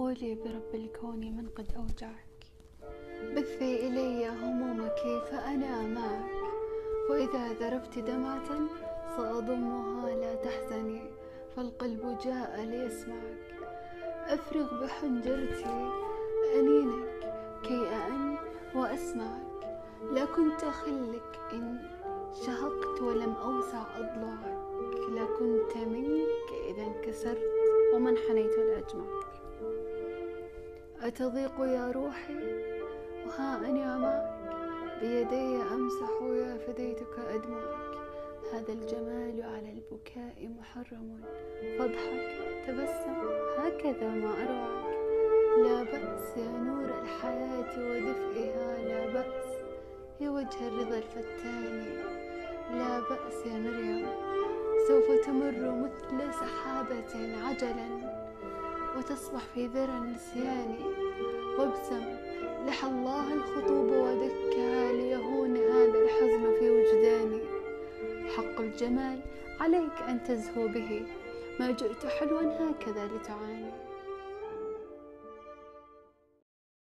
قولي برب الكون من قد أوجعك. بثي إلي همومك فأنا معك. وإذا ذرفت دمعة سأضمها لا تحزني فالقلب جاء ليسمعك. أفرغ بحنجرتي أنينك كي أأن وأسمعك. لا كنت أخلك إن شهقت ولم أوسع أضلعك. لا كنت منك إذا انكسرت ومن حنيت لأجمعك أتضيق يا روحي؟ وها أنا معك بيدي أمسح يا فديتك أدمعك. هذا الجمال على البكاء محرم. فاضحك تبسم هكذا ما أروعك. لا بأس يا نور الحياة ودفئها لا بأس يا وجه الرضا الفتان لا بأس يا مريم سوف تمر مثل سحابة عجلا. وتصبح في ذرى النسيان وابسم لحى الله الخطوب ودكها ليهون هذا الحزن في وجداني؟ حق الجمال عليك أن تزهو به ما جئت حلوا هكذا لتعاني.